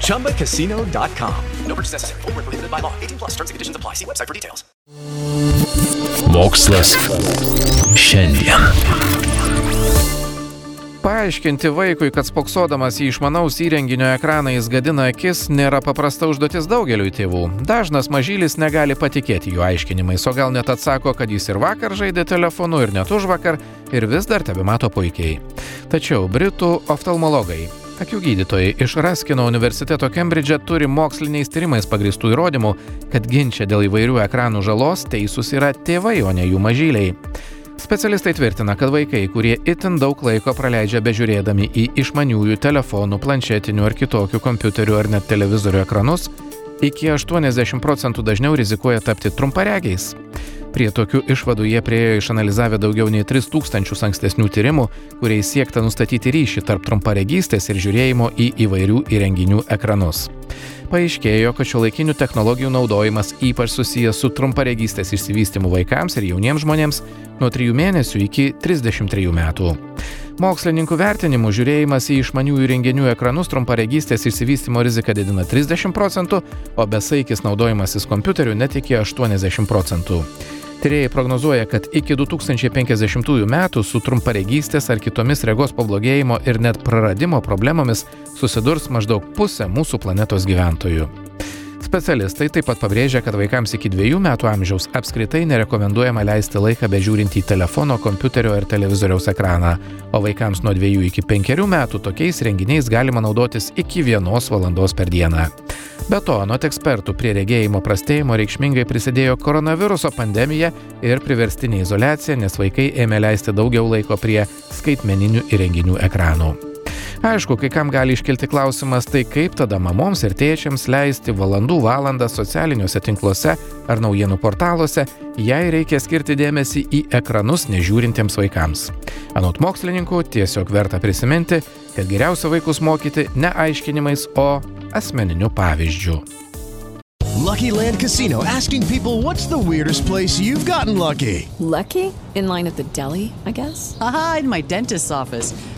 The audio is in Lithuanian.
ChumbaCasino.com. No purchase necessary. Where prohibited by law. 18 plus terms and conditions apply. See website for details. Mokslas šiandien. Paaiškinti vaikui, kad spoksodamas į išmanaus įrenginio ekraną jis gadina akis, nėra paprasta užduotis daugeliui tėvų. Dažnas mažylis negali patikėti jų aiškinimais, o gal net atsako, kad jis ir vakar žaidė telefonu, ir net už vakar, ir vis dar tebe mato puikiai. Tačiau Britų oftalmologai Akių gydytojai iš Raskino universiteto Kembridže turi moksliniais tyrimais pagristų įrodymų, kad ginčia dėl įvairių ekranų žalos teisūs yra tėvai, o ne jų mažyliai. Specialistai tvirtina, kad vaikai, kurie itin daug laiko praleidžia bežiūrėdami į išmaniųjų telefonų, planšetinių ar kitokių kompiuterių ar net televizorių ekranus, iki 80 procentų dažniau rizikuoja tapti trumparegiais. Prie tokių išvadų jie priejo išanalizavę daugiau nei 3000 ankstesnių tyrimų, kuriais siekta nustatyti ryšį tarp trumparegystės ir žiūrėjimo į įvairių įrenginių ekranus. Paaiškėjo, kad šio laikinių technologijų naudojimas ypač susijęs su trumparegystės išsivystymu vaikams ir jauniems žmonėms nuo 3 mėnesių iki 33 metų. Mokslininkų vertinimų žiūrėjimas į išmaniųjų renginių ekranus trumparegystės išsivystimo riziką didina 30 procentų, o besaikis naudojimasis kompiuteriu net iki 80 procentų. Tyrėjai prognozuoja, kad iki 2050 metų su trumparegystės ar kitomis regos pablogėjimo ir net praradimo problemomis susidurs maždaug pusė mūsų planetos gyventojų. Specialistai taip pat pabrėžia, kad vaikams iki dviejų metų amžiaus apskritai nerekomenduojama leisti laiką bežiūrint į telefono, kompiuterio ar televizoriaus ekraną, o vaikams nuo dviejų iki penkerių metų tokiais renginiais galima naudotis iki vienos valandos per dieną. Be to, anot ekspertų, prie regėjimo prastėjimo reikšmingai prisidėjo koronaviruso pandemija ir priverstinė izolacija, nes vaikai ėmė leisti daugiau laiko prie skaitmeninių įrenginių ekranų. Aišku, kai kam gali iškilti klausimas, tai kaip tada mamoms ir tėčiams leisti valandų valandą socialiniuose tinkluose ar naujienų portaluose, jei reikia skirti dėmesį į ekranus nežiūrintiems vaikams. Anot mokslininkų, tiesiog verta prisiminti, kad geriausia vaikus mokyti ne aiškinimais, o asmeniniu pavyzdžiu. Lucky Land Casino asking people what's the weirdest place you've gotten lucky? Lucky? In line at the deli, I guess? Aha, in my dentist's office.